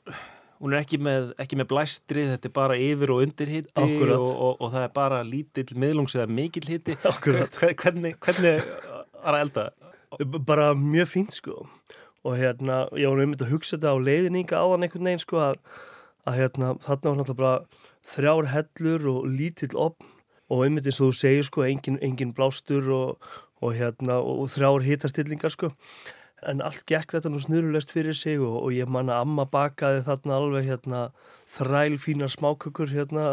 hún er ekki með, ekki með blæstri þetta er bara yfir og undir hitti og, og, og það er bara lítill miðlungs eða mikill hitti hvernig, hvernig að elda? Bara mjög fínt sko. Og hérna, ég var einmitt að hugsa þetta á leiðninga áðan einhvern veginn sko að, að hérna, þarna var náttúrulega bara þrjár hellur og lítill opn og einmitt eins og þú segir sko engin, engin blástur og, og hérna og þrjár hitastillingar sko en allt gekk þetta nú snurulest fyrir sig og, og ég man að amma bakaði þarna alveg hérna þræl fínar smákökur hérna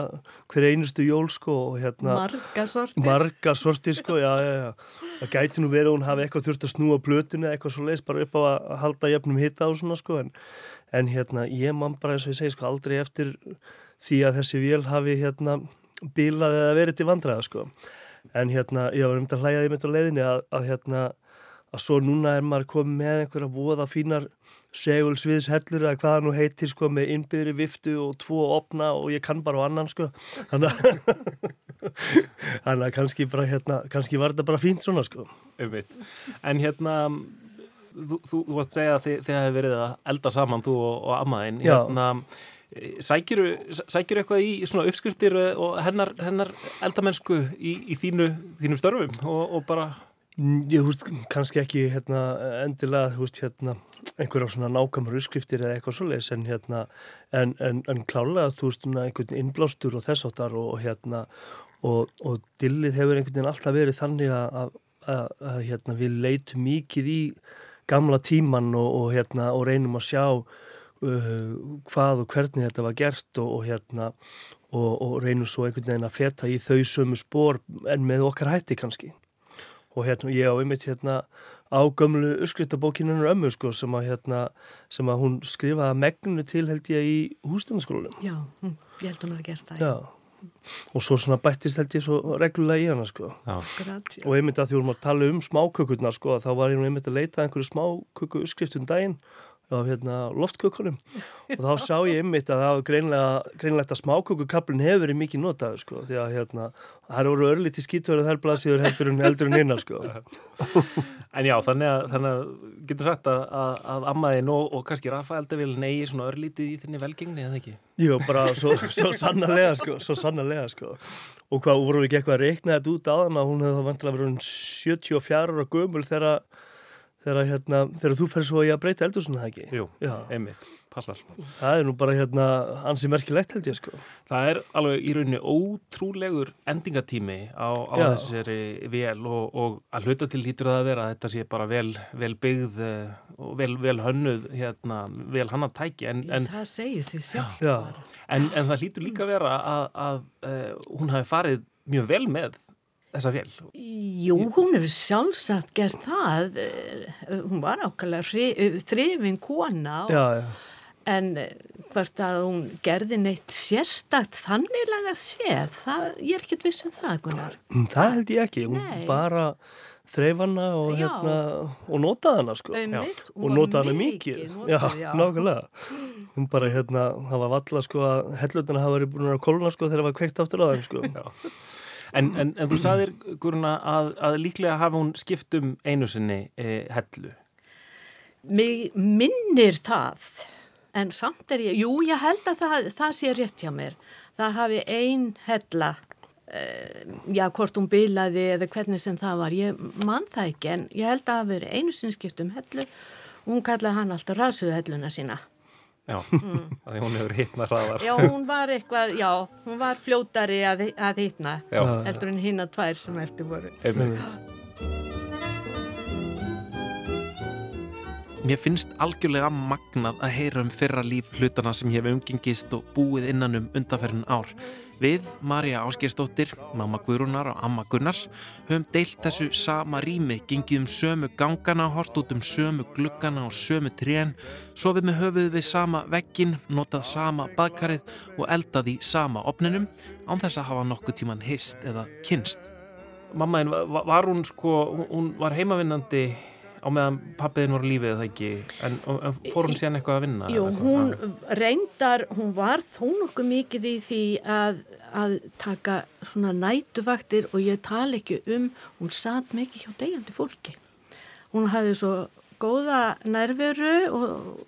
hver einustu jól sko og hérna Marga sortir. margar sortir sko, já, já, já það gæti nú verið að hún hafi eitthvað þurft að snúa blötinu eða eitthvað svo leiðis bara upp á að halda jöfnum hitta og svona sko en, en hérna ég man bara eins og ég segi sko aldrei eftir því að þessi vél hafi hérna bílað eða verið til vandræða sko en hérna ég var um þetta hlæjaði mitt á leiðinni að, að hérna að svo núna er maður komið með einhverja voða fínar segulsviðshellur eða hvað það nú heitir sko með innbyðri viftu og tvo opna og ég kann bara á annan sko þannig að kannski bara hérna kannski var þetta bara fínt svona sko Einmitt. En hérna þú, þú, þú varst að segja að þið, þið hefði verið að elda saman, þú og, og ammaðinn Já. hérna, sækjuru sækjuru eitthvað í svona uppskriftir og hennar, hennar eldamennsku í, í þínu, þínum störfum og, og bara Ég húst kannski ekki hérna endilega veist hérna einhverja svona nákvæmur uppskriftir eða eitthvað svoleiðis en hérna en, en, en klálega þú veist svona einhvern innblástur og þess áttar og, og hérna og, og dillið hefur einhvern veginn alltaf verið þannig að hérna við leitum mikið í gamla tíman og, og hérna og reynum að sjá uh, hvað og hvernig þetta var gert og, og hérna og, og reynum svo einhvern veginn að feta í þau sömu spór en með okkar hætti kannski og hérna ég á einmitt hérna á gömlu uppskriftabókinunar ömmu sko sem að hérna sem að hún skrifaði megnu til held ég í húsnæðaskólanum. Já, hún, ég held hún að hafa gert það. Já. Og svo svona bættist held ég svo reglulega í hana sko. Já. Akkurat, já. Og einmitt að því vorum að tala um smákökurnar sko þá var ég nú einmitt að leita að einhverju smáköku uppskriftum daginn af hérna loftkökunum. Og þá sá ég einmitt að það var greinlega, greinlegt að smákökukaplinn hefur verið mikið notað sko því að hérna það eru örlítið skítvörið þær blaðsíður heldur en heldur en innan sko. En já, þannig að, þannig að getur sagt að, að, að ammaðinn og, og kannski Rafa Eldavil neyir svona örlítið í þinni velgengni eða ekki? Jú, bara svo, svo sannarlega sko, svo sannarlega sko. Og hvað voru við ekki eitthvað að reikna þetta út á þann að hún hefði þá vantilega verið um 74 ára gömul þegar þegar hérna, þegar þú fer svo í að breyta eldur svona það ekki? Jú, Já. einmitt, passar. Það er nú bara hérna ansi merkilegt held ég sko. Það er alveg í rauninni ótrúlegur endingatími á, á þessari vél og, og að hluta til hýtur það að vera að þetta sé bara vel, vel byggð eh, og vel, vel hönnuð, hérna, vel hannað tæki. En, en, það segir sér sjálf. Já. en, en það hlýtur líka að vera að, að, að hún hafi farið mjög vel með þessa vél. Jú, hún hefur sjálfsagt gert það. Eh, Hún var ákveðlega þrifin kona og, Já, já. en eh, hvort að hún gerði neitt sérstakt þanniglega séð, það, ég er ekkert viss um það, Gunnar. Mm, Það held ég ekki, hún Nei. bara þreif hana og, hérna, og notaði hana sko. Einmitt, og var notaði hana mikið mikið. já, já. nákvæmlega. Hún bara hérna, það var valla sko að hellutana hafa verið búin að kóluna sko þegar það var kveikt aftur á þeim sko. En, en, en þú sagðir, Guruna, að, að líklega hafa hún skipt um einu sinni eh, hellu. Mig minnir það, en samt er ég, jú, ég held að það, það sé rétt hjá mér. Það hafi ein hella, uh, já, hvort hún bilaði eða hvernig sem það var, ég man það ekki, en ég held að það hafi verið einu sinni skipt um hellu hún kallaði hann alltaf rasuðu helluna sína. Já, mm. því hún hefur hittna hraðar. Já, hún var eitthvað, já, hún var fljótari að, að hittna, heldur en hinn að tvær sem eftir voru. Einmitt. Mér finnst algjörlega magnað að heyra um fyrra líf hlutana sem ég hef umgengist og búið innan um undanferðin ár. Við, Marja Áskeirsdóttir, mamma Guðrúnar og amma Gunnars, höfum deilt þessu sama rými, gengið um sömu gangana, hort út um sömu gluggana og sömu trén, sofið með höfuð við sama veggin, notað sama baðkarið og eldað í sama opninum, án þess að hafa nokkuð tíman hist eða kynst. Mamma, var, var hún sko, hún var heimavinnandi á meðan pappiðin voru lífið eða ekki en, en fór hún síðan eitthvað að vinna? Jú, hún reyndar, hún var þó nokkuð mikið í því að, að taka svona nætuvaktir og ég tala ekki um, hún satt mikið hjá degjandi fólki. Hún hafði svo góða nærveru og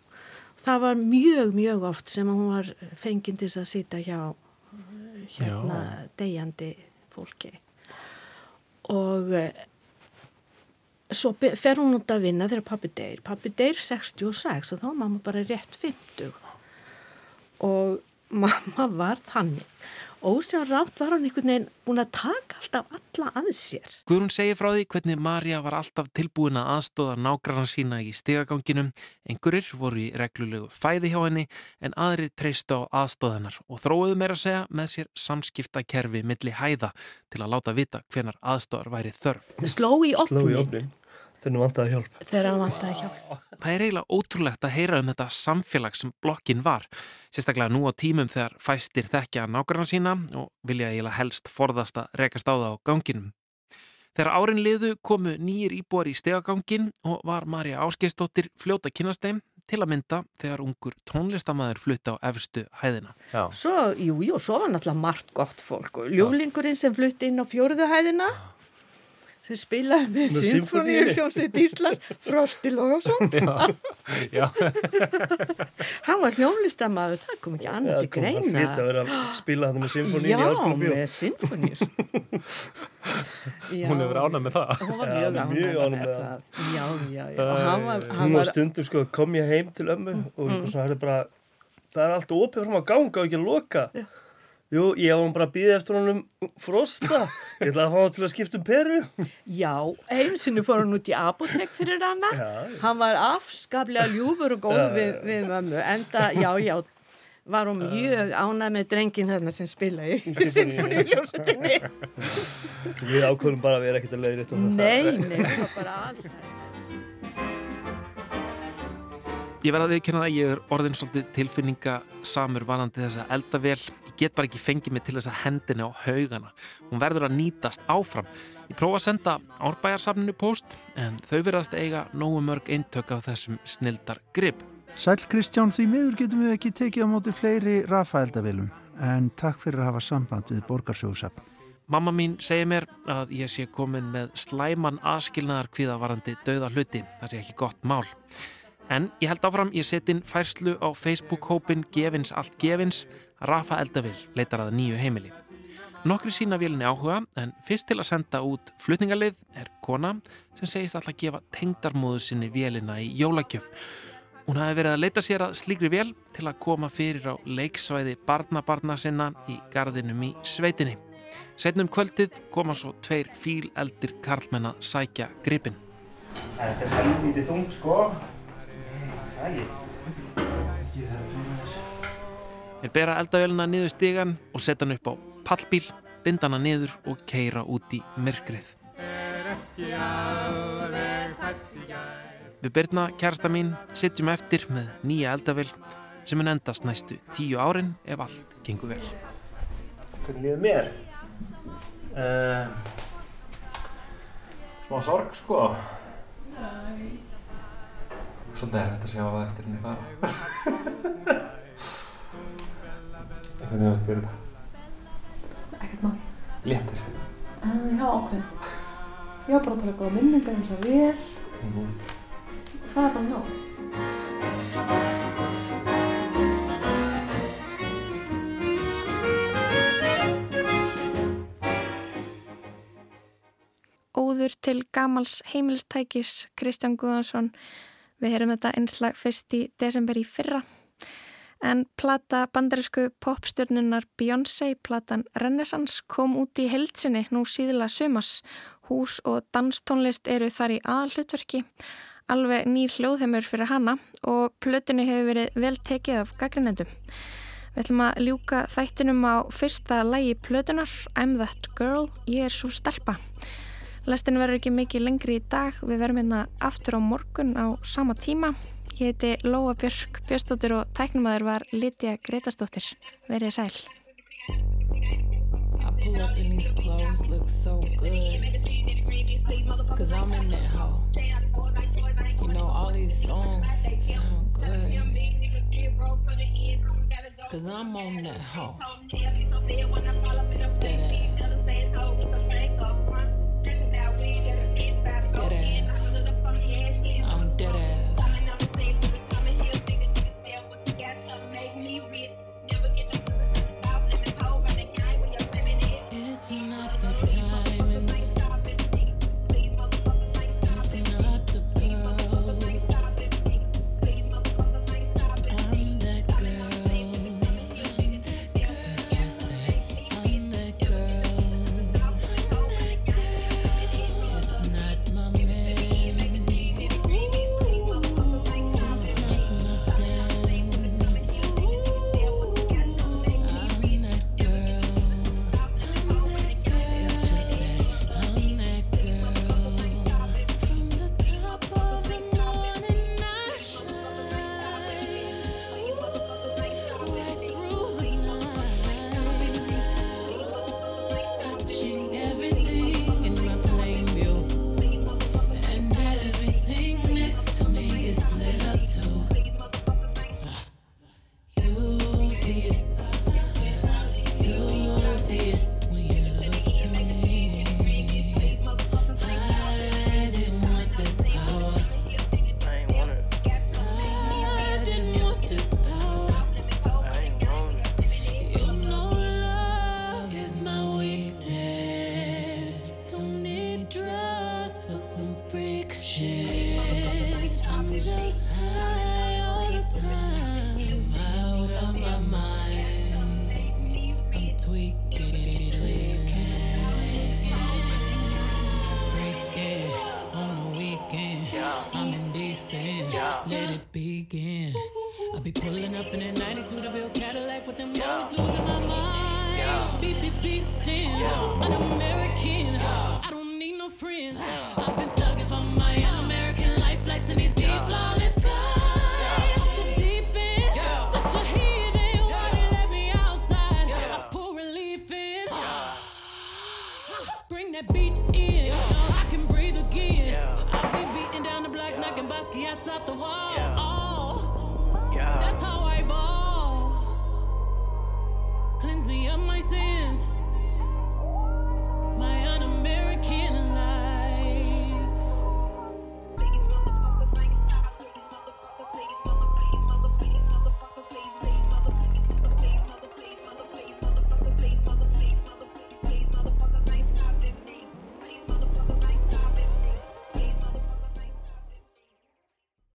það var mjög, mjög oft sem hún var fengindis að sita hjá hérna degjandi fólki og svo fer hún út að vinna þegar pappi deyr. Pappi deyr 66 og þá var mamma bara rétt 50 og mamma var þannig ósjá rátt var hann einhvern veginn búin að taka alltaf alla að sér. Guðrún segir frá því hvernig Marja var alltaf tilbúin að aðstóða nágrannar sína í stegaganginum. Engurir voru í reglulegu fæði hjá henni en aðrir treystu á aðstóðanar og þróuðu meira að segja með sér samskiptakerfi milli hæða til að láta vita hvenar aðstóðar væri þörf. Sló í opnin. Hann vantaði hjálp. Þegar hann vantaði hjálp. Það er eiginlega ótrúlegt að heyra um þetta samfélag sem blokkin var. Sérstaklega nú á tímum þegar fæstir þekkja nákvæmna sína og vilja eiginlega helst forðast að rekast á það á ganginum. Þegar árin liðu komu nýjir íbúar í stegagangin og var Marja Áskeistóttir fljóta kynasteim til að mynda þegar ungur tónlistamæður flutti á efstu hæðina. Já. Svo, jú, jú, svo var náttúrulega margt gott fólk og ljúlingurinn sem flutti inn á fjóruðu hæðina sem spilaði með Sinfoníu hljómsveit Íslands Frosti Lógásson hann var hljómlistamæður það kom ekki annað til greina. það kom að vera að spila hann með Sinfoníu já, með Sinfoníu hún hefur ánað með það. Hún var mjög ánað með, það. já, já, já. Hann var, hann hún var stundum sko, kom ég heim til ömmu og mm. svona, bara, það er allt opið fram að ganga og ekki að loka. Já Jú, ég var bara að býða eftir honum frosta. Ég ætlaði að fá hann til að skipta um peru. Já, einsinu fór hann út í apotek fyrir hana. Já. Hann var afskaplega ljúfur og góð já, við, við mömmu. Enda, já, já, var hún mjög ánæg með drengin þarna sem spila í sinfoníuljósutinni. Við ákvörum bara að vera ekkert að leiðri þetta. Nei, nei, það var bara alls. Ég verði að viðkynna það, ég er orðin svolítið tilfinninga samur vanandi þess að eldavél get bara ekki fengið mig til þess að hendina á haugana. Hún verður að nýtast áfram. Ég prófa að senda árbæjarsafninu post en þau verðast eiga nógu mörg eintök af þessum snildar grip. Sæl Kristján, því miður getum við ekki tekið á móti fleiri rafaeldavilum en takk fyrir að hafa samband við borgarsjóðsafn. Mamma mín segir mér að ég sé komin með slæman askilnaðar hviðavarandi dauða hluti. Það sé ekki gott mál. En ég held áfram, ég set inn færslu á Facebook-hópin Gefins allt gefins Rafa Eldavill leitar að nýju heimili. Nokkri sína vélinni áhuga en fyrst til að senda út flutningarlið er kona sem segist alltaf að gefa tengdarmóðu sinni vélina í jólagjöf. Hún hafi verið að leita sér að slíkri vél til að koma fyrir á leiksvæði barnabarna sinna í gardinum í sveitinni. Setnum kvöldið koma svo tveir fíl eldir karlmenn að sækja gripin. Þetta er helvítið þung sko. Það er Þeir bera eldavélina niður stígan og setja hann upp á pallbíl, binda hann niður og keira út í myrkrið. Við byrna kærasta mín setjum eftir með nýja eldavél sem mun endast næstu tíu árin ef allt gengur vel. Hvernig líður mér? Uh, smá sorg sko. Svolítið er þetta að sjá að eftir henni fara. Hvernig varst þér þetta? Ekkert mál. Léttir? Uh, já, ákveð. Ég var bara að tala góða minningar um þess að vel. Mm -hmm. Það er bara nóg. Óður til gamals heimilstækis Kristján Guðansson. Við heyrum þetta einslag fyrst í desember í fyrra en plata bandarísku popstjörnunar Beyoncé, platan Renaissance, kom út í heldsinni nú síðla sumas. Hús og danstónlist eru þar í aðalhlutverki, alveg nýr hljóðheimur fyrir hana og plötunni hefur verið vel tekið af gaggrinendum. Við ætlum að ljúka þættinum á fyrsta lægi plötunar, I'm That Girl, ég er svo stelpa. Lestin verður ekki mikið lengri í dag, við verðum hérna aftur á morgun á sama tíma. Ég heiti Lóa Björk Björnstóttir og tæknumæður var Lítja Gretastóttir. Verðið sæl. I pull up in these clothes, look so good, cause I'm in that hole, you know all these songs sound good, cause I'm on that hole, dead ass.